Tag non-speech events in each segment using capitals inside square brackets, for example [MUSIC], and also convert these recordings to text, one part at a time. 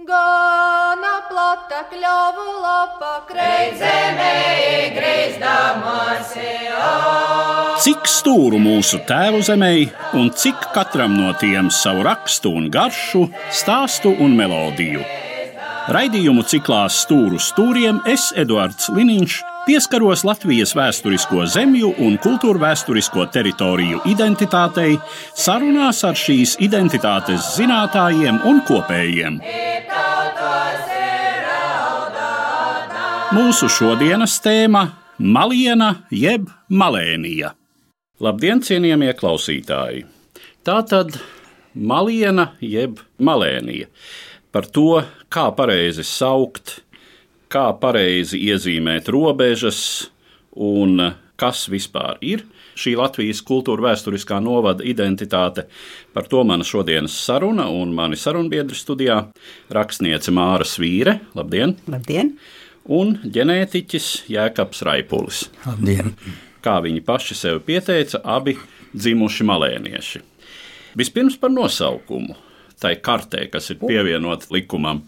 Gana plata kļuvu lapa, kreizemē grīzdamās. Cik stūru mūsu tēvu zemē, un cik katram no tiem savu rakstu un garšu, stāstu un melodiju. Raidījumu ciklā Stūru stūriem es, Eduards Liniņš, pieskaros Latvijas vēsturisko zemju un kultūra vēsturisko teritoriju identitātei, sarunās ar šīs identitātes zinātājiem un kopējiem. Mūsu šodienas tēma - Maliena jeb Malēnija. Labdien, cienījamie klausītāji! Tā tad Maliena jeb Malēnija. Par to, kā pareizi saukt, kā pareizi iezīmēt robežas un kas vispār ir šī Latvijas kultūra vēsturiskā novada identitāte. Par to mana šodienas saruna un mani sarunbiedri studijā - rakstniece Māra Svīre. Labdien! Labdien! Un ģenētiķis Jēkabs Raipulis. Labdien! Kā viņi paši sev pieteica, abi dzimuši malēnieši. Vispirms par nosaukumu. Tai kartē, kas ir pievienota likumam,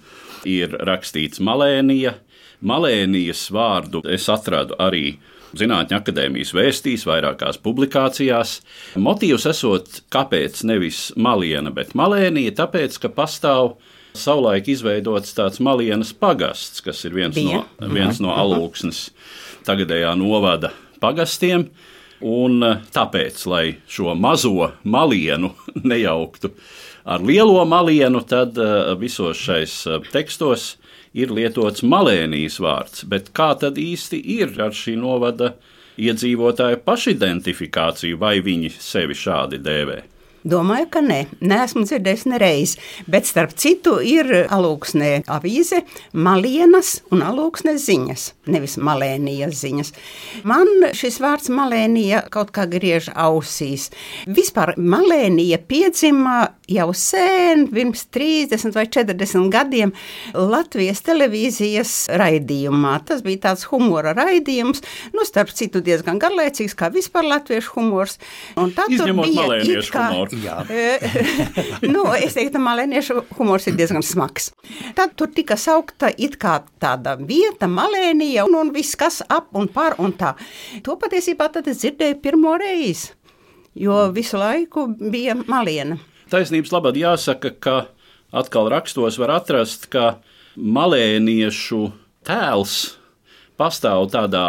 ir rakstīts Malēnija. Malēnijas vārdu es atradu arī Zinātņu akadēmijas vēstīs, vairākās publikācijās. Motīvs esot, kāpēc nevis Maliena, bet Malēnija, tāpēc, ka pastāv savulaik izveidots tāds Malienas pagasts, kas ir viens Bija. no, viens no alūksnes tagadējā novada pagastiem. Un eh, tāpēc, lai šo mazo malienu [LAUGHS] nejauktu ar lielo malienu, tad eh, visos šais eh, tekstos ir lietots malēnijas vārds. Bet kā tad īsti ir ar šī novada iedzīvotāju pašidentifikāciju, vai viņi sevi šādi dēvē? Domāju, ka nē, neesmu dzirdējis nereiz. Bet starp citu, ir alūksnē avīze Malienas un alūksnē ziņas, nevis malēnijas ziņas. Man šis vārds malēnija kaut kā griež ausīs. Vispār malēnija piedzima jau sen, pirms 30 vai 40 gadiem Latvijas televīzijas raidījumā. Tas bija tāds humora raidījums, nu, starp citu diezgan garlaicīgs, kā vispār latviešu humors. Un tur Izņemot bija it malēniešu humoru. Jā. [LAUGHS] nu, es teiktu, ka malēniešu humors ir diezgan smags. Tad tur tika saukta it kā tāda vieta, malēnija, un, un viss, kas ap un par un tā. To patiesībā tad es dzirdēju pirmo reizi, jo visu laiku bija maliena. Taisnības labad jāsaka, ka atkal rakstos var atrast, ka malēniešu tēls pastāv tādā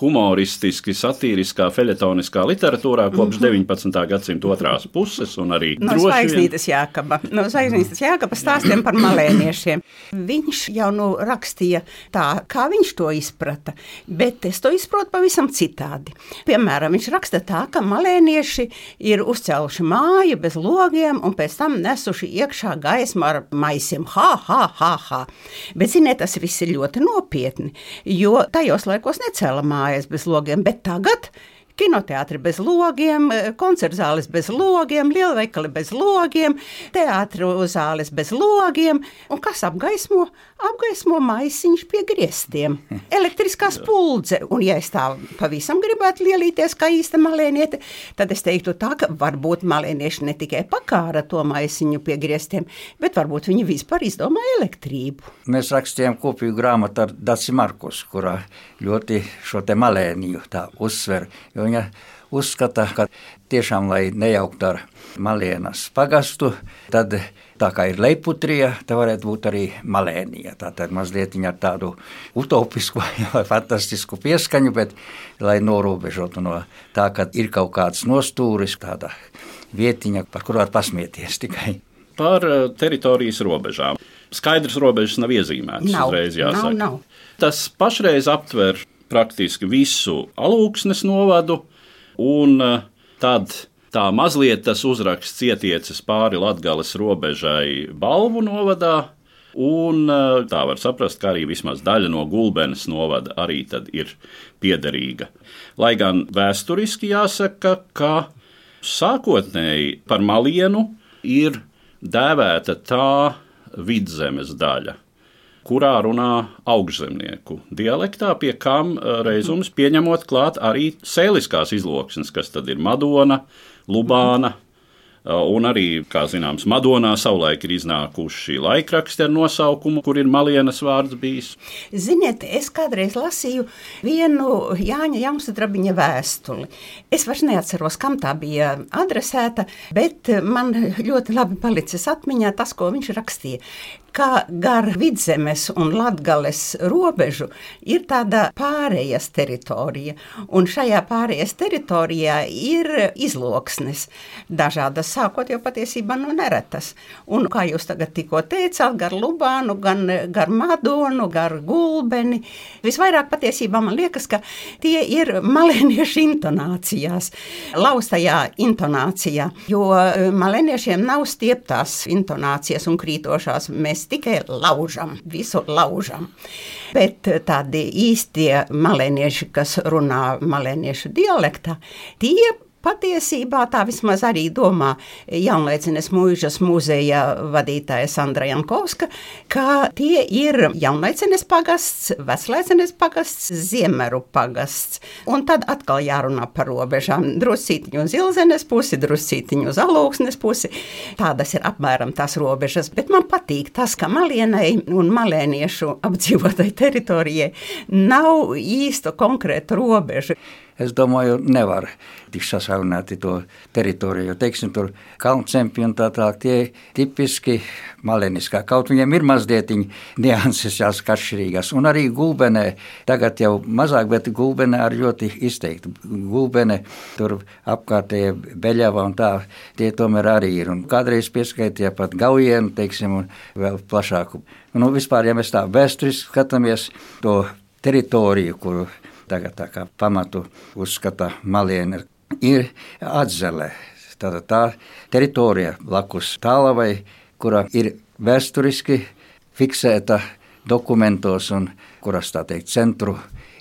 humoristiski, satīriskā, feļetoniskā literatūrā kopš 19. gadsimta otrās puses, un arī No droši vien- zvaigznītes Jākaba, no zvaigznītes Jākaba stāstiem par malēniešiem. Viņš jau nu rakstīja tā, kā viņš to izprata, bet es to izprotu pavisam citādi. Piemēram, viņš raksta tā, ka malēnieši ir uzcēluši māju bez logiem un pēc tam nesuši iekšā gaismu ar maisiem. Ha, ha, ha, ha. Bet, ziniet, tas viss ir ļoti nopietni, jo tajos laikos necēla mājas bez logiem, bet tagad Kinoteātris bez logiem, koncerta zāles bez logiem, lielveikali bez logiem, teātris zāles bez logiem. Un kas apgaismo? Apgaismo maisiņš pie griestiem. [LAUGHS] Elektriskā spuldze. Un, ja es tā pavisam gribētu lielīties kā īsta malēniete, tad es teiktu tā, ka varbūt malēnieši ne tikai pakāra to maisiņu pie griestiem, bet varbūt viņi vispār izdomāja elektrību. Mēs rakstījām kopīgu grāmatu ar Dāci Markus, kurā ļoti šo te malēniju tā uzsver. Jo viņa uzskata, ka tiešām, lai nejauktu ar malienas pagastu, tad tā kā ir leiputrija, tā varētu būt arī malēnija. Tā tad mazliet viņa ar tādu utopisku [LAUGHS] vai fantastisku pieskaņu, bet lai norobežotu no tā, ka ir kaut kāds nostūris, tāda vietiņa, par kuru var pasmieties [LAUGHS] tikai. par eh, teritorijas robežām. Skaidrs robežas nav iezīmētas Nav, uzreiz nav, jāsaka. nav. Tas pašreiz aptver praktiski visu alūksnes novadu, un eh, tad tā mazliet tas uzraksts ietiecis pāri Latgales robežai Balvu novadā, un eh, tā var saprast, ka arī vismaz daļa no Gulbenes novada arī ir piederīga. Lai gan vēsturiski jāsaka, ka sākotnēji par malienu ir dēvēta tā vidzemes daļa, kurā runā augšzemnieku. Dialektā, pie kam eh, reizums pieņemot klāt arī sēliskās izloksnes, kas tad ir Madona, Lubāna, Un arī, kā zināms, Madonā savulaik ir iznākuši laikraksti ar nosaukumu, kur ir malienas vārds bijis. Ziniet, es kādreiz lasīju vienu Jāņa Jaunsudrabiņa vēstuli. Es vairs neatceros, kam tā bija adresēta, bet man ļoti labi palicis atmiņā tas, ko viņš rakstīja ka gar vidzemes un latgales robežu ir tāda pārējas teritorija, un šajā pārējas teritorijā ir izloksnes, dažādas, sākot jau patiesībā no neretas. Un, kā jūs tagad tikko teicāt, gar Lubānu, gan gar Madonu, gar Gulbeni, visvairāk patiesībā man liekas, ka tie ir [LAUGHS] malēniešu intonācijās, laustajā intonācijā, jo malēniešiem nav stieptās intonācijas un krītošās. Mēs tikai laužam, visu laužam. Bet tādi īstie malēnieši, kas runā malēniešu dialektā, tie Patiesībā tā vismaz arī domā Jaunlaicības mūžas muzeja vadītāja Sandra Jankovska, ka tie ir Jaunlaicības pagasts, Veclaicības pagasts, Ziemeru pagasts. Un tad atkal jārunā par robežām. Drusītiņu uz Ilzenes pusi, drusītiņu uz Alūksnes pusi. Tādas ir apmēram tās robežas, bet man patīk tas, ka Malienai un malēniešu apdzīvotai teritorijai nav īsta konkrēta robeža es domāju, nevar tik sasaunāti to teritoriju. Teiksim, tur kalncempi un tā tālāk tie tipiski maleniskā. Kaut viņiem ir mazliet nianses jāsaka atšķirīgas. Un arī gulbenē, tagad jau mazāk, bet gulbenē ar ļoti izteikti. Gulbenē tur apkārtēji beļava un tā, tie tomēr arī ir. Un kādreiz pieskaitīja pat gaujienu, teiksim, un vēl plašāku. Nu, vispār, ja mēs tā vēsturiski skatāmies to teritoriju, kuru tagad tā kā pamatu uzskata Maliena, ir atzele. Tātad tā teritorija blakus tālavai, kura ir vēsturiski fiksēta dokumentos un kuras tā teikt centru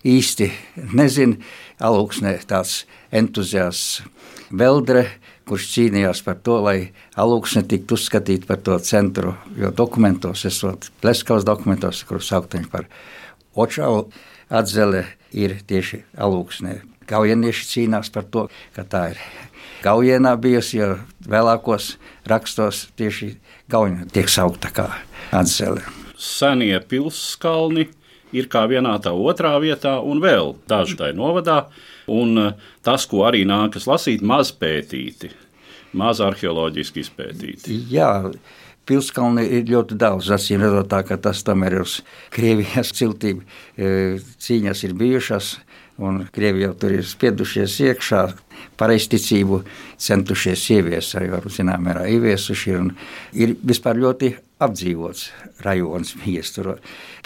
īsti nezina. Alūksnē tāds entuziasts Veldre, kurš cīnījās par to, lai alūksne tiktu uzskatīta par to centru, jo dokumentos, esot Pleskavas dokumentos, kurus saukt par Očau atzele, ir tieši alūksnē. Gaujinieši cīnās par to, ka tā ir Gaujienā bijusi, jo vēlākos rakstos tieši Gaujina tiek saukta kā atzele. Senie pilskalni ir kā vienā tā otrā vietā, un vēl daži tajā novadā. Un eh, tas, ko arī nākas lasīt, maz pētīti, maz arheoloģiski izpētīti. Jā, Pilskalni ir ļoti daudz. Acīm redzot, ka tas tomēr ir uz Krievijas ciltīm e, cīņas ir bijušas. Un Krievi jau tur ir spiedušies iekšā, pareizticību centušies ieviest, arī var zinām, mērā ieviesuši. Ir, ir vispār ļoti apdzīvots tur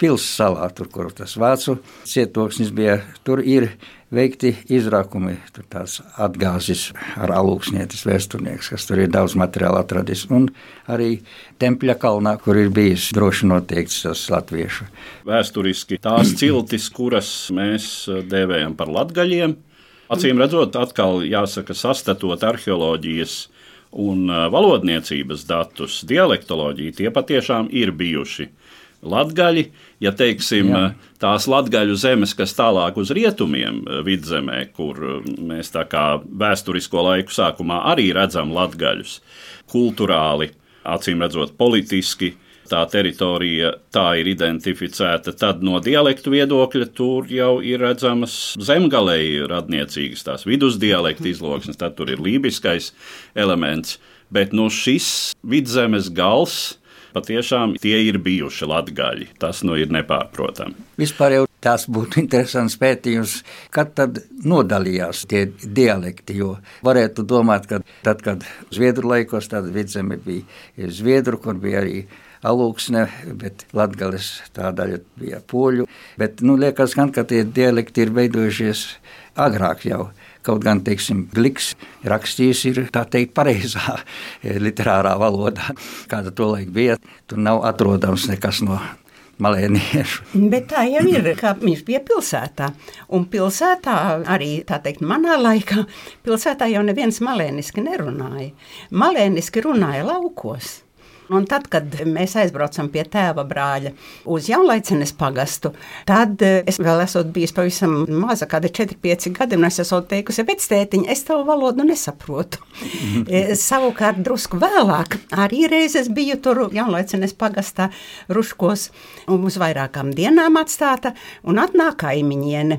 pilssalā, tur, kur tas vācu cietoksnis bija. Tur ir veikti izrakumi, tur tāds atgāzis ar alūksnietis vēsturnieks, kas tur ir daudz materiālu atradis, un arī Tempļa kalnā, kur ir bijis droši noteikts tas latviešu. Vēsturiski tās [CLEARS THROAT] ciltis, kuras mēs dēvējam par latgaļiem, acīm redzot, atkal jāsaka, sastatot arheoloģijas un valodniecības datus, dialektoloģiju, tie patiešām ir bijuši latgaļi, ja teiksim, Jā. tās latgaļu zemes, kas tālāk uz rietumiem vidzemē, kur mēs tā kā vēsturisko laiku sākumā arī redzam latgaļus, kultūrāli, acīm redzot, politiski. Tā teritorija tā ir identificēta. Tad no dialektu viedokļa tur jau ir redzamas zemgalēji radniecīgas, tās vidusdialektu izloksnes, tad tur ir lībiskais elements. Bet no šis vidzemes gals patiešām tie ir bijuši latgaļi. Tas nu ir nepārprotami. Vispār jau tas būtu [LAUGHS] interesants pētījums, kad tad nodalījās tie dialekti, jo varētu domāt, ka tad, kad Zviedru laikos tāda vidzeme bija Zviedru, kur bija arī alūksne, bet latgales tā daļa bija poļu, bet, nu, liekas gan, ka tie dialekti ir veidojušies agrāk jau. Kaut gan, teiksim, Gliks rakstījis ir tā teikt pareizā [LAUGHS] literārā valodā, kāda to laik bija. Tur nav atrodams nekas no malēniešu. Bet tā jau ir, kā viņš bija pilsētā. Un pilsētā arī, tā teikt, manā laikā, pilsētā jau neviens malēniski nerunāja. Malēniski runāja laukos. Un tad, kad mēs aizbraucam pie tēva brāļa uz Jaunlaicenes pagastu, tad eh, es vēl esmu bijis pavisam maza, kāda 4-5 gadi, un es esmu teikusi, bet tētiņ, es tavu valodu nesaprotu. [LAUGHS] E, savukārt drusku vēlāk arī reizes biju tur Jaunlaicenes pagastā Ruškos un uz vairākām dienām atstāta, un atnāk kaimiņiene.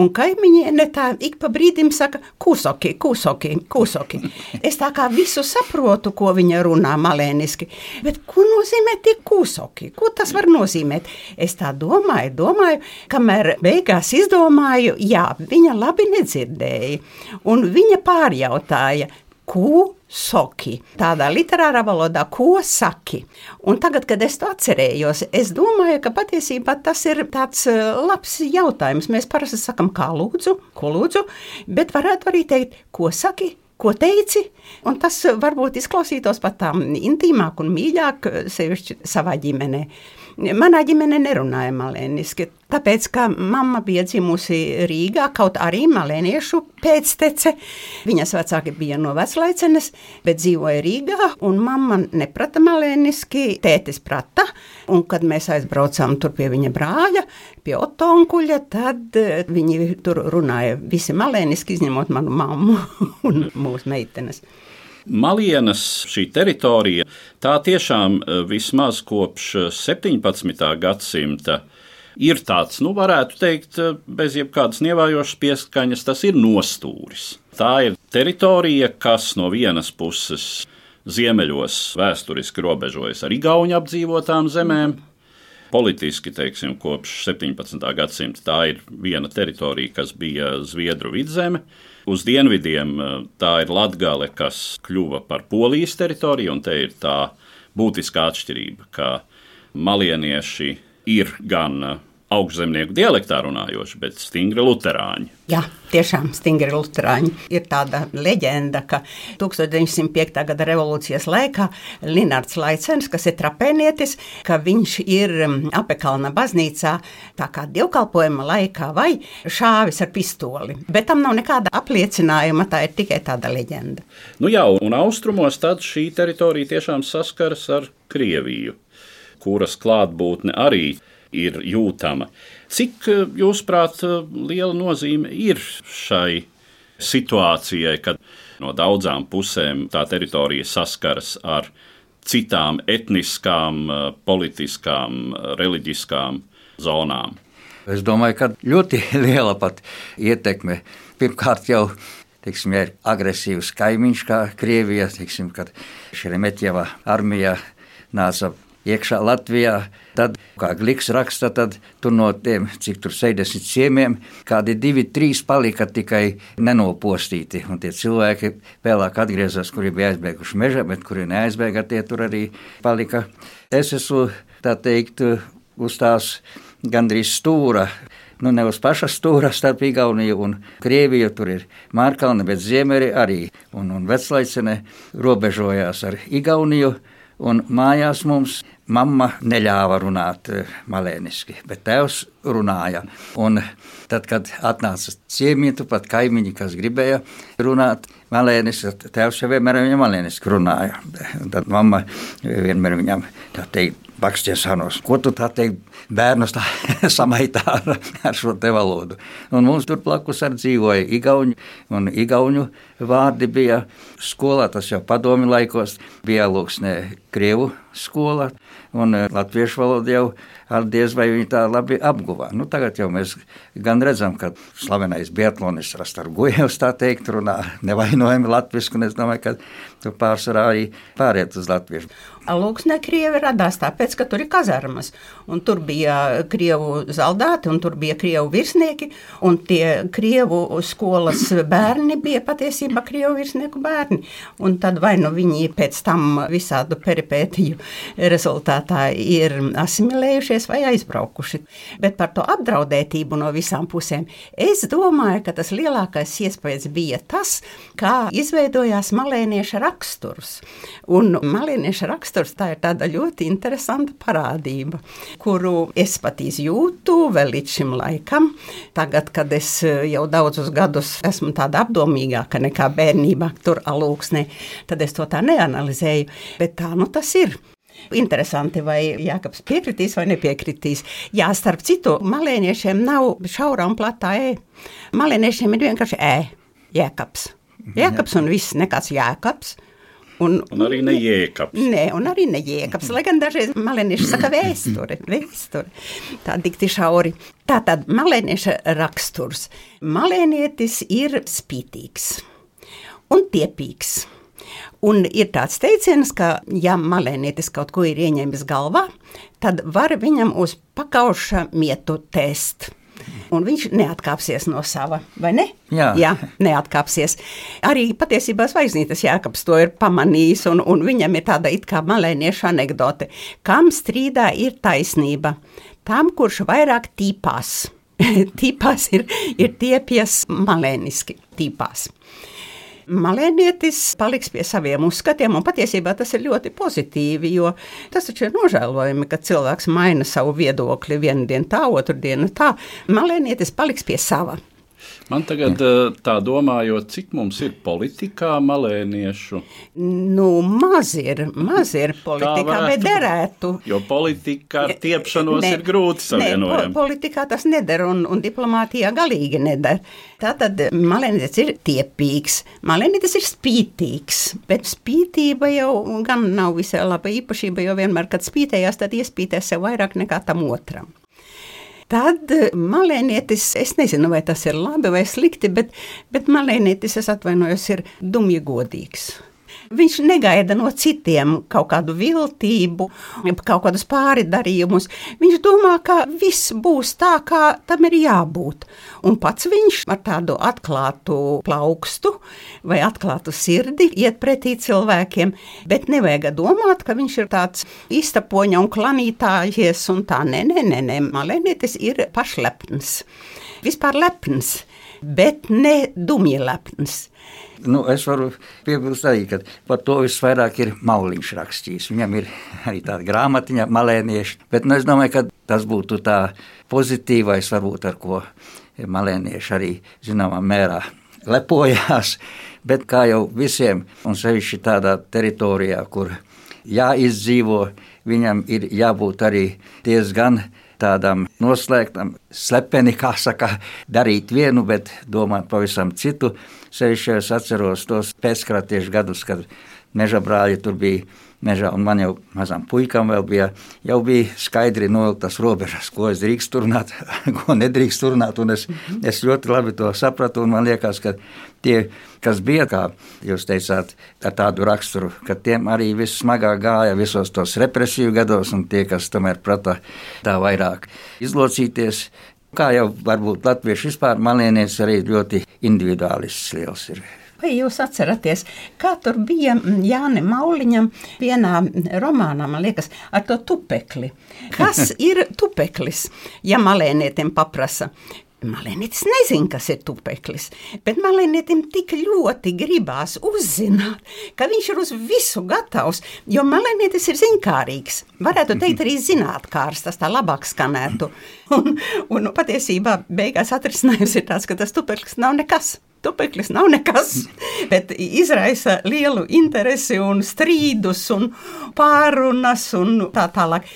Un kaimiņiene tā ik pa brīdim saka, kūsoki, kūsoki, kūsoki. Es tā kā visu saprotu, ko viņa runā malēniski, Bet ko nozīmē tie kūsoki? Ko tas var nozīmēt? Es tā domāju, domāju, kamēr beigās izdomāju, jā, viņa labi nedzirdēja. Un viņa pārjautāja, ko soki. Tādā literārā valodā, ko saki. Un tagad, kad es to atcerējos, es domāju, ka patiesībā tas ir tāds eh, labs jautājums. Mēs parasti sakam, kā lūdzu, ko lūdzu, bet varētu arī teikt, ko saki, ko teici. Un tas varbūt izklausītos pat tā intīmāk un mīļāk, sevišķi savā ģimenē. Manā ģimenē nerunāja malēniski, tāpēc, ka mamma bija dzimusi Rīgā, kaut arī malēniešu pēctece. Viņas vecāki bija no veclaicenes, bet dzīvoja Rīgā, un mamma neprata malēniski, tētis prata, un kad mēs aizbraucām tur pie viņa brāļa, pie otonkuļa, tad eh, viņi tur runāja visi malēniski, izņemot manu mammu [LAUGHS] un mūsu meitenes. Malienas šī teritorija, tā tiešām eh, vismaz kopš 17. Eh, gadsimta ir tāds, nu, varētu teikt, eh, bez jebkādas nievājošas pieskaņas, tas ir nostūris. Tā ir teritorija, kas no vienas puses ziemeļos vēsturiski robežojas ar Igaunu apdzīvotām zemēm. Politiski, teiksim, kopš 17. gadsimta tā ir viena teritorija, kas bija Zviedru vidzeme. Uz dienvidiem eh, tā ir Latgale, kas kļuva par Polijas teritoriju, un te ir tā būtiskā atšķirība, ka malienieši ir gan eh, augšzemnieku dialektā runājoši, bet stingri luterāņi. Jā, tiešām stingri luterāņi. Ir tāda leģenda, ka 1905. gada revolūcijas laikā Linards Laicens, kas ir trapēnietis, ka viņš ir mm, apekalna baznīcā tā kā dievkalpojuma laikā vai šāvis ar pistoli. Bet tam nav nekāda apliecinājuma, tā ir tikai tāda leģenda. Nu jā, un austrumos tad šī teritorija tiešām saskaras ar Krieviju, kuras klātbūtne arī ir ir jūtama. Cik, eh, jūsuprāt, eh, liela nozīme ir šai situācijai, kad no daudzām pusēm tā teritorija saskaras ar citām etniskām, eh, politiskām, reliģiskām zonām? Es domāju, ka ļoti [LAUGHS] liela pat ietekme. Pirmkārt, jau teiksim, ir agresīvs kaimiņš, kā Krievija, teiksim, kad Šeremetjeva armija nāca iekšā Latvijā. Tad, kā Gliks raksta, tad tur no tiem, cik tur 60 ciemiem, kādi divi, trīs palika tikai nenopostīti. Un tie cilvēki vēlāk atgriezās, kuri bija aizbēguši mežā, bet kuri neaizbēga, tie tur arī palika. Es esmu, tā teikt, uz tās gandrīz stūra nu, ne uz paša stūra starp Igauniju un Krieviju. Tur ir Mārkalne, bet Ziemeri arī. Un, un Veclaicene robežojās ar Igauniju. Un mājās mums mamma neļāva runāt eh, malēniski, bet tēvs runāja. Un tad, kad atnāca ciemieti, pat kaimiņi, kas gribēja runāt malēniski, tad tēvs jau vienmēr viņam malēniski runāja. Un tad mamma vienmēr viņam tā teikt, baksties sanos, ko tu tā teikt, bērnus tā [LAUGHS] samaitā ar, ar šo te valodu. Un mums tur blakus arī dzīvoja igauņu, un igauņu vārdi bija skolā, tas jau padomi laikos, bija lūksnē Krievu skola, un eh, latviešu valoda jau ar diez vai viņi tā labi apguvā. Nu, tagad jau mēs gan redzam, ka slavenais Biatlonis Rastargujevs tā teikt runā nevainojami latvisku, un es domāju, ka tu pārsvarā arī pāriet uz latviešu. Lūksnē Krievi radās tāpēc, ka tur ir kazarmas, un tur bija Krievu zaldāti, un tur bija Krievu virsnieki, un tie Krievu skolas bērni bija patiesībā Krievu virsnieku bērni, un tad vai nu viņi pēc tam visādu peripētiju rezultātā ir asimilējušies vai aizbraukuši. Bet par to apdraudētību no visām pusēm es domāju, ka tas lielākais iespējas bija tas, kā izveidojās malēnieša raksturs. Un malēnieša raksturs raksturs tā ir tāda ļoti interesanta parādība, kuru es pat izjūtu vēl līdz šim laikam. Tagad, kad es eh, jau daudzus gadus esmu tāda apdomīgāka nekā bērnībā tur alūksnē, tad es to tā neanalizēju, bet tā nu tas ir. Interesanti, vai Jākaps piekritīs vai nepiekritīs. Jā, starp citu, malēniešiem nav šaurā un platā e. Malēniešiem ir vienkārši e. Jēkabs. Jēkabs un viss, nekāds jēkabs. Un, un arī nejēkabs. Nē, un arī nejēkabs. Lai gan dažreiz malēnieši saka vēsture, vēsture. Tā dikti šauri. Tā tad malēnieša raksturs. Malēnietis ir spītīgs un tiepīgs. Un ir tāds teiciens, ka, ja malēnietis kaut ko ir ieņēmis galvā, tad var viņam uz pakauša mietu test un viņš neatkāpsies no sava, vai ne? Jā, Jā neatkāpsies. Arī patiesībā Zvaigznītes Jēkabs to ir pamanījis, un, un viņam ir tāda it kā malēnieša anekdote. Kam strīdā ir taisnība? Tam, kurš vairāk tīpās. [LAUGHS] tīpās ir, ir tiepies malēniski tīpās. Malēnietis paliks pie saviem uzskatiem, un patiesībā tas ir ļoti pozitīvi, jo tas taču ir nožēlojami, ka cilvēks maina savu viedokli vienu dienu tā, otru dienu tā. Malēnietis paliks pie sava. Man tagad eh, tā domājot, cik mums ir politikā malēniešu? Nu, maz ir, maz ir politikā, bet derētu. Jo politika ar tiepšanos ne, ir grūti savienojama. Po, politikā tas neder un, un diplomātijā galīgi neder. Tātad malēnietis ir tiepīgs, malēnietis ir spītīgs, bet spītība jau gan nav visai laba īpašība, jo vienmēr, kad spītējās, tad iespītē sev vairāk nekā tam otram. Tad eh, malēnietis, es nezinu, vai tas ir labi vai slikti, bet, bet malēnietis, es atvainojos, ir dumji godīgs. Viņš negaida no citiem kaut kādu viltību, kaut kādus pāridarījumus. Viņš domā, ka viss būs tā, kā tam ir jābūt. Un pats viņš ar tādu atklātu plaukstu vai atklātu sirdi iet pretī cilvēkiem. Bet nevajag domāt, ka viņš ir tāds iztapoņa un klanītājies un tā. Nē, nē, nē, nē. malēnietis ir pašlepns. Vispār lepns, bet ne dumji lepns. Nu, es varu piebilst arī, ka par to visvairāk ir Mauliņš rakstījis. Viņam ir arī tāda grāmatiņa, malēnieši, bet nu, es domāju, ka tas būtu tā pozitīvais, varbūt ar ko malēnieši arī zināmā mērā lepojās. Bet kā jau visiem, un sevišķi tādā teritorijā, kur jāizdzīvo, viņam ir jābūt arī diezgan tādam noslēgtam, slepeni, kā saka, darīt vienu, bet domāt pavisam citu. Sevišķi es atceros tos pēckratiešu gadus, kad meža brāļi tur bija mežā, un man jau mazam puikam vēl bija, jau bija skaidri novilktas robežas, ko es drīkst turnāt, [LAUGHS] ko nedrīkst turnāt, un es, es ļoti labi to sapratu, un man liekas, ka tie, kas bija, kā jūs teicāt, ar tādu raksturu, ka tiem arī viss smagāk gāja visos tos represiju gados, un tie, kas tomēr prata tā vairāk izlocīties, Kā jau varbūt latvieši vispār, malienietis arī ļoti individuālists liels ir. Vai jūs atceraties, kā tur bija Jānis Mauliņam vienā romānā, man liekas, ar to tupekli? Kas [LAUGHS] ir tupeklis, ja malēnietim paprasa? Malēnietis nezina, kas ir tupeklis, bet malēnietim tik ļoti gribās uzzināt, ka viņš ir uz visu gatavs, jo malēnietis ir ziņkārīgs. Varētu teikt, arī zinātnākārs, tas tā labāk skanētu. [LAUGHS] Un, un patiesībā beigās atrisinājums ir tāds, ka tas tupeklis nav nekas. Tupeklis nav nekas, [LAUGHS] bet izraisa lielu interesi un strīdus un pārunas un tā tālāk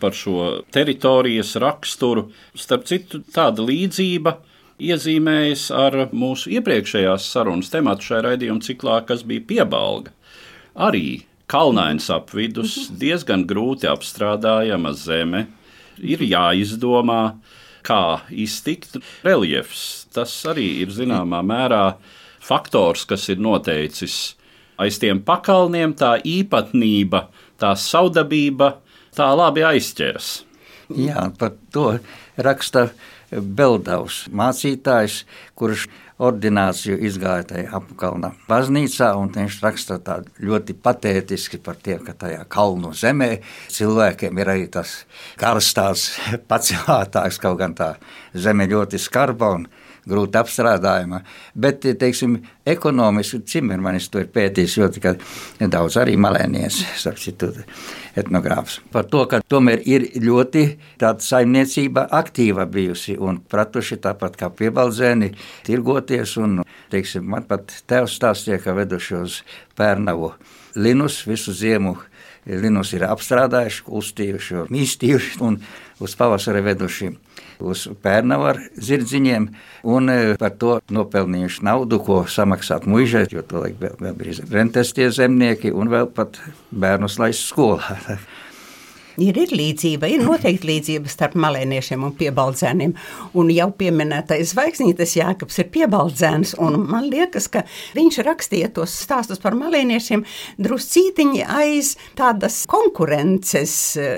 par šo teritorijas raksturu. Starp citu, tāda līdzība iezīmējas ar mūsu iepriekšējās sarunas tematu šajā raidījuma ciklā, kas bija piebalga. Arī kalnains apvidus, diezgan grūti apstrādājama zeme, ir jāizdomā, kā iztikt. Reliefs tas arī ir zināmā mērā faktors, kas ir noteicis aiz tiem pakalniem, tā īpatnība, tā saudabība, tā labi aizķeras. Jā, par to raksta Beldavs, mācītājs, kurš ordināciju izgāja tajā apkalna baznīcā, un viņš raksta tā ļoti patētiski par tiem, ka tajā kalnu zemē cilvēkiem ir arī tas karstās [LAUGHS] pacelātāks, kaut gan tā zeme ļoti skarba un grūti apstrādājama. Bet, teiksim, ekonomiski Cimermanis to ir pētījis ļoti daudz arī malēnies, starp citu, etnogrāfs. Par to, ka tomēr ir ļoti tāda saimniecība aktīva bijusi un pratuši tāpat kā piebaldzēni tirgoties un, teiksim, man pat tevs stāstīja, ka veduši uz Pērnavu linus visu ziemu linus ir apstrādājuši, uztījuši, mīstījuši un uz pavasara veduši uz pērnavaru zirdziņiem, un e, par to nopelnījuši naudu, ko samaksāt muižai, jo to laik vēl, vēl bija rentes tie zemnieki, un vēl pat bērnus laist skolā. [LAUGHS] Ir, ir līdzība, ir noteikti līdzība starp malēniešiem un piebaldzēniem. Un jau pieminētais zvaigznītes Jākaps ir piebaldzēns, un man liekas, ka viņš rakstīja tos stāstus par malēniešiem druscītiņi aiz tādas konkurences,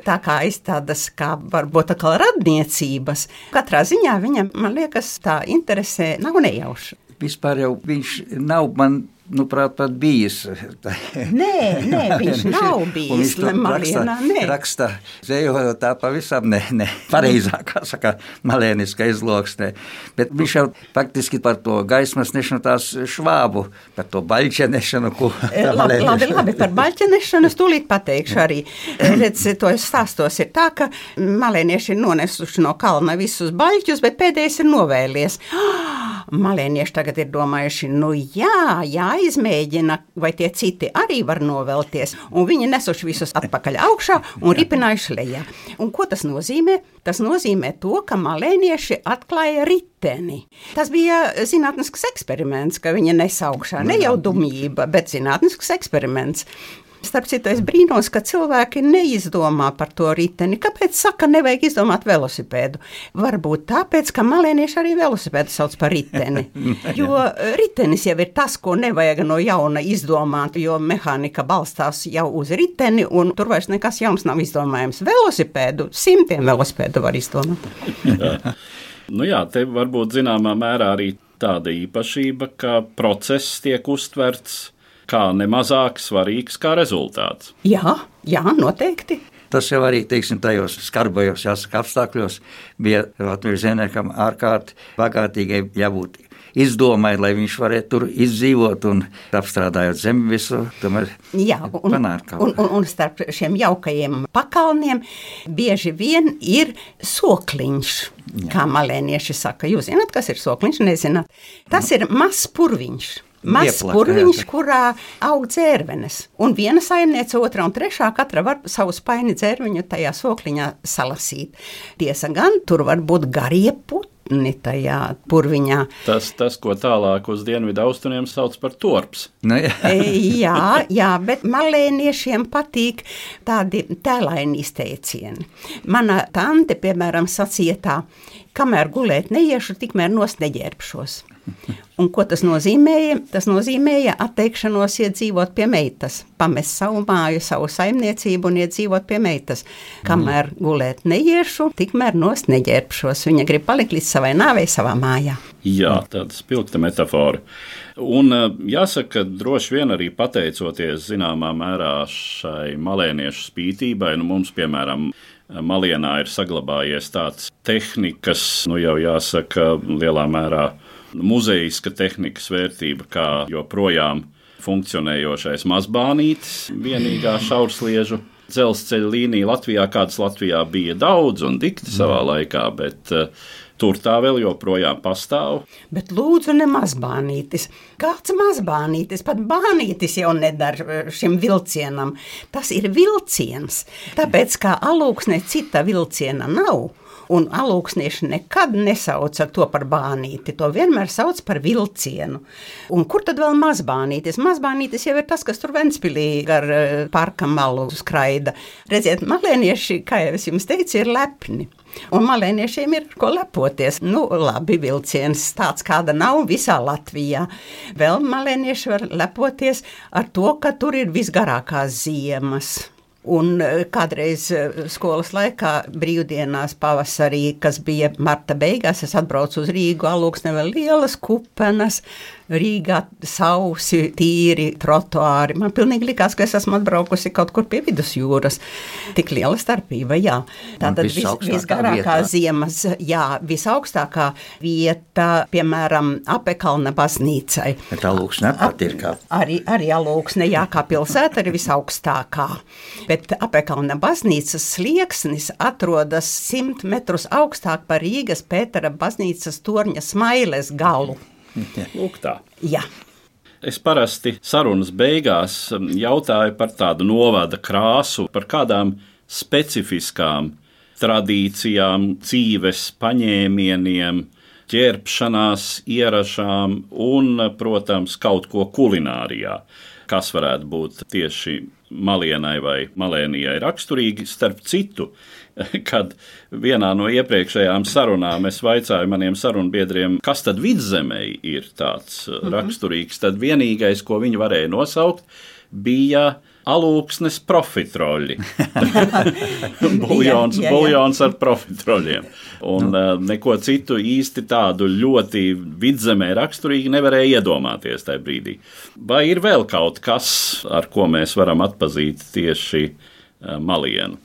tā kā aiz tādas, kā varbūt kā radniecības. Katrā ziņā viņam, man liekas, tā interese nav nejauša. Vispār jau viņš nav man nu, prāt, pat bijis. [LAUGHS] Nē, nē viņš nav bijis. Viņš to raksta, raksta zējojot tā pavisam ne, ne pareizā, kā [LAUGHS] saka, malēniska izloksnē. Bet viņš jau faktiski par to gaismas nešanu tās švābu, par to baļķenešanu, ko [LAUGHS] labi, labi, labi, par baļķenešanu es tūlīt pateikšu arī. Redz, to stāstos ir tā, ka malēnieši ir nonesuši no kalna visus baļķus, bet pēdējais ir novēlies. [GASPS] Malēnieši tagad ir domājuši, nu jā, jāizmēģina, vai tie citi arī var novelties. Un viņi nesuši visus atpakaļ augšā un ripinājuši lejā. Un ko tas nozīmē? Tas nozīmē to, ka malēnieši atklāja riteni. Tas bija zinātnisks eksperiments, ka viņi nesaukšā, ne jau dumjība, bet zinātnisks eksperiments. Starp citu, es brīnos, ka cilvēki neizdomā par to riteni. Kāpēc saka, nevajag izdomāt velosipēdu? Varbūt tāpēc, ka malēnieši arī velosipēdu sauc par riteni. [LAUGHS] Jo ritenis jau ir tas, ko nevajag no jauna izdomāt, jo mehānika balstās jau uz riteni, un tur vairs nekas jauns nav izdomājams. Velosipēdu, simtiem velosipēdu var izdomāt. [LAUGHS] Nu jā, te varbūt zināmā mērā arī tāda īpašība, ka process tiek uztverts kā nemazāk svarīgs kā rezultāts. Jā, jā noteikti. Tas jau arī teiksim, tajos skarbajos jāsaka, apstākļos bija Latvijas zemniekam ārkārtīgi bagātīgai jābūt izdomai, lai viņš varētu tur izdzīvot un apstrādājot zemi visu. Jā, un, un, un, un starp šiem jaukajiem pakalniem bieži vien ir sokliņš. Jā. Kā malēnieši saka, jūs zināt, kas ir sokliņš? Nezināt. Tas ir mazs purviņš. Mazs purviņš, kurā aug dzērvenes. Un viena saimniece, otra un trešā katra var savu spaini dzērviņu tajā sokliņā salasīt. Tiesa gan, tur var būt garie putni tajā purviņā. Tas, tas, ko tālāk uz dienvidu austrumiem sauc par torps. Nu, jā. Jā, [LAUGHS] jā, bet malēniešiem patīk tādi tēlaini izteicieni. Mana tante, piemēram, sacīja tā, kamēr gulēt neiešu, tikmēr nos neģērbšos. Un ko tas nozīmēja? Tas nozīmēja atteikšanos iedzīvot pie meitas, pamest savu māju, savu saimniecību un iedzīvot pie meitas. Kamēr gulēt neiešu, tikmēr nost neģērbšos. Viņa grib palikt līdz savai nāvei savā mājā. Jā, tāda spilgta metafora. Un jāsaka, ka droši vien arī pateicoties zināmā mērā šai malēniešu spītībai, nu mums, piemēram, Malienā ir saglabājies tāds tehnikas, nu jau jāsaka, lielā mērā muzejiska tehnikas vērtība, kā joprojām funkcionējošais mazbānītis, vienīgā šaursliežu dzelzceļa līnija Latvijā, kādas Latvijā bija daudz un dikti savā laikā, bet uh, Tur tā vēl joprojām pastāv. Bet lūdzu, ne mazbānītis. Kāds mazbānītis, pat bānītis jau nedara šim vilcienam. Tas ir vilciens. Tāpēc kā alūksne cita vilciena nav. Un alūksnieši nekad nesauca to par bānīti. To vienmēr sauc par vilcienu. Un kur tad vēl mazbānītis? Mazbānītis jau ir tas, kas tur Ventspilī gar uh, parka malu skraida. Redziet, malēnieši, kā jau es jums teicu, ir lepni. Un malēniešiem ir ko lepoties. Nu, labi, vilciens tāds, kāda nav visā Latvijā. Vēl malēnieši var lepoties ar to, ka tur ir visgarākās ziemas. Un e, kādreiz e, skolas laikā, brīvdienās, pavasarī, kas bija marta beigās, es atbraucu uz Rīgu, alūksne vēl lielas kupenas, Rīgā sausi, tīri trotuāri. Man pilnīgi likās, ka es esmu atbraukusi kaut kur pie vidusjūras. Tik liela starpība, jā. Tātad vis, visgarākā vietā. ziemas, jā, visaugstākā vieta, piemēram, Apekalna baznīcai. Bet alūksne pat ir kā. Arī, arī alūksne, jā, kā pilsēta ir visaugstākā. Bet Apekalna baznīcas slieksnis atrodas simt metrus augstāk par Rīgas Pētera baznīcas torņa smailes galu. Lūk tā. Jā. Es parasti sarunas beigās um, jautāju par tādu novada krāsu, par kādām specifiskām tradīcijām, dzīves paņēmieniem, ķērpšanās ierašām un, protams, kaut ko kulinārijā, kas varētu būt tieši malienai vai malēnijai raksturīgi. Starp citu, [LAUGHS] kad vienā no iepriekšējām sarunām es vaicāju maniem sarunbiedriem, kas tad vidzemē ir tāds mm -hmm. raksturīgs, tad vienīgais, ko viņi varēja nosaukt, bija alūksnes profitroļi. [LAUGHS] buljons, jā, jā, jā. buljons ar profitroļiem. Un nu. uh, neko citu īsti tādu ļoti vidzemē raksturīgi nevarēja iedomāties tajā brīdī. Vai ir vēl kaut kas, ar ko mēs varam atpazīt tieši uh, malienu?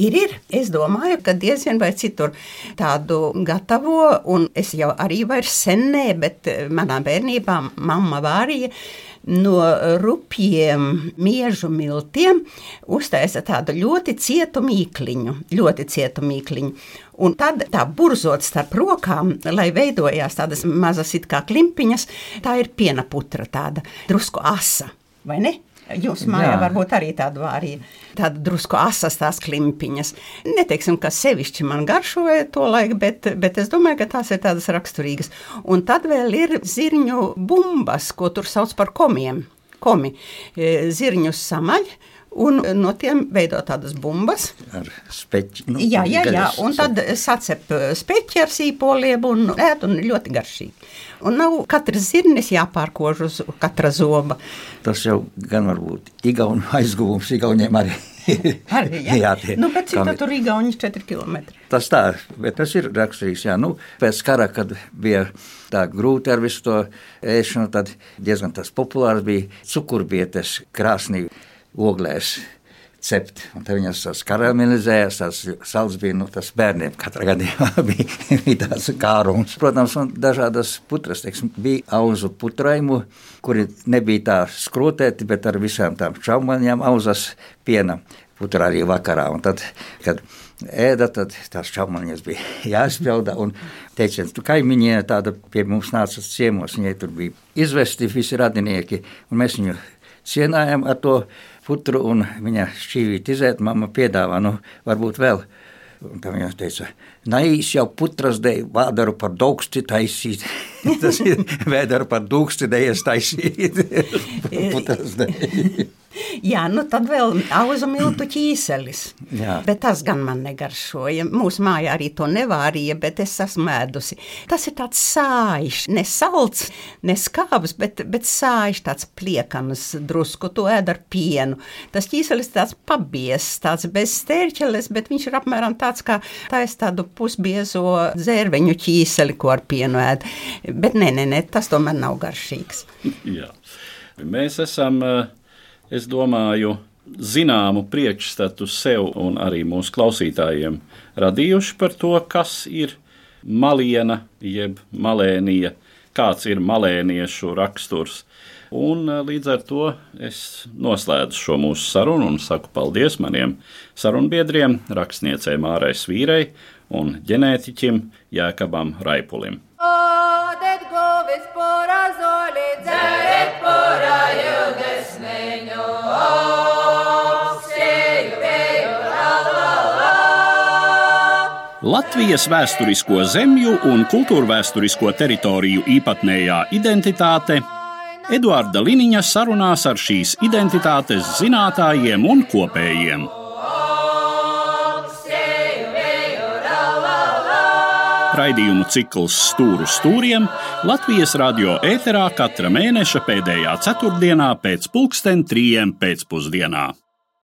Ir, ir. Es domāju, ka diezgan vai citur tādu gatavo, un es jau arī vairs senē, bet eh, manā bērnībā mamma vārīja no rupjiem miežu miltiem uztaisa tādu ļoti cietu mīkliņu, ļoti cietu mīkliņu. Un tad tā burzot starp rokām, lai veidojās tādas mazas it kā klimpiņas, tā ir piena putra tāda drusku asa, vai ne? Jūs mājā Jā. varbūt arī tādu vārīju, tādu drusku asas tās klimpiņas. Neteiksim, ka sevišķi man garšoja to laiku, bet, bet es domāju, ka tās ir tādas raksturīgas. Un tad vēl ir zirņu bumbas, ko tur sauc par komiem. Komi. E, zirņus samaļ, Un no tiem veido tādas bumbas. Ar speķi. Nu, jā, jā, jā, un tad sacep speķi ar sīpoliem un ēd un ļoti garšīgi. Un nav katrs zirnis jāpārkož uz katra zoba. Tas jau gan var būt Igaunu aizguvums, Igauniem arī. [LAUGHS] arī jā, jā tie, nu, bet cik tā tur Igauni 4 km? Tas tā, bet tas ir raksturīgs, jā. Nu, pēc kara, kad bija tā grūti ar visu to ēšanu, tad diezgan tas populārs bija cukurbietes krāsnī oglēs cept. Un tad viņas tās karamelizējās, tās sals bija, nu, tas bērniem katrā gadījumā [LAUGHS] bija, bija tāds kārums. Protams, un dažādas putras, teiksim, bija auzu putraimu, kuri nebija tā skrotēti, bet ar visām tām čaumaņām auzas piena putra arī vakarā. Un tad, kad ēda, tad tās čaumaņas bija [LAUGHS] jāizpilda. Un teiciens, tu kaimiņie tāda pie mums nāca ciemos, viņai tur bija izvesti visi radinieki, un mēs viņu cienājam ar to putru, un viņa šķīvīt izēt, mamma piedāvā, nu, varbūt vēl. Un tā viņa teica, naīs jau putras dēļ, vādaru par daugsti taisīt. [LAUGHS] Tas ir vēdaru par dūksti dēļ taisīt. [LAUGHS] putras dēļ. Jā, nu tad vēl auzu miltu ķīselis. Jā. Bet tas gan man negaršoja. Mūsu mājā arī to nevārīja, bet es esmu ēdusi. Tas ir tāds sājš, ne salds, ne skābs, bet, bet sājš tāds pliekams drusku, to ēd ar pienu. Tas ķīselis tāds pabies, tāds bez stērķeles, bet viņš ir apmēram tāds kā tais tādu pusbiezo zērveņu ķīseli, ko ar pienu ēd. Bet nē, nē, nē, tas tomēr nav garšīgs. Jā. Mēs esam uh es domāju, zināmu priekšstatu sev un arī mūsu klausītājiem radījuši par to, kas ir maliena jeb malēnija, kāds ir malēniešu raksturs. Un eh, līdz ar to es noslēdzu šo mūsu sarunu un saku paldies maniem sarunbiedriem, rakstniecei Mārai Svīrei un ģenētiķim Jēkabam Raipulim. Latvijas vēsturisko zemju un kultūrvēturisko teritoriju īpatnējā identitāte Eduarda Liniņa sarunās ar šīs identitātes zinātājiem un kopējiem. Raidījumu cikls Stūru stūriem Latvijas radio ēterā katra mēneša pēdējā ceturtdienā pēc pulksten trījiem pēcpusdienā.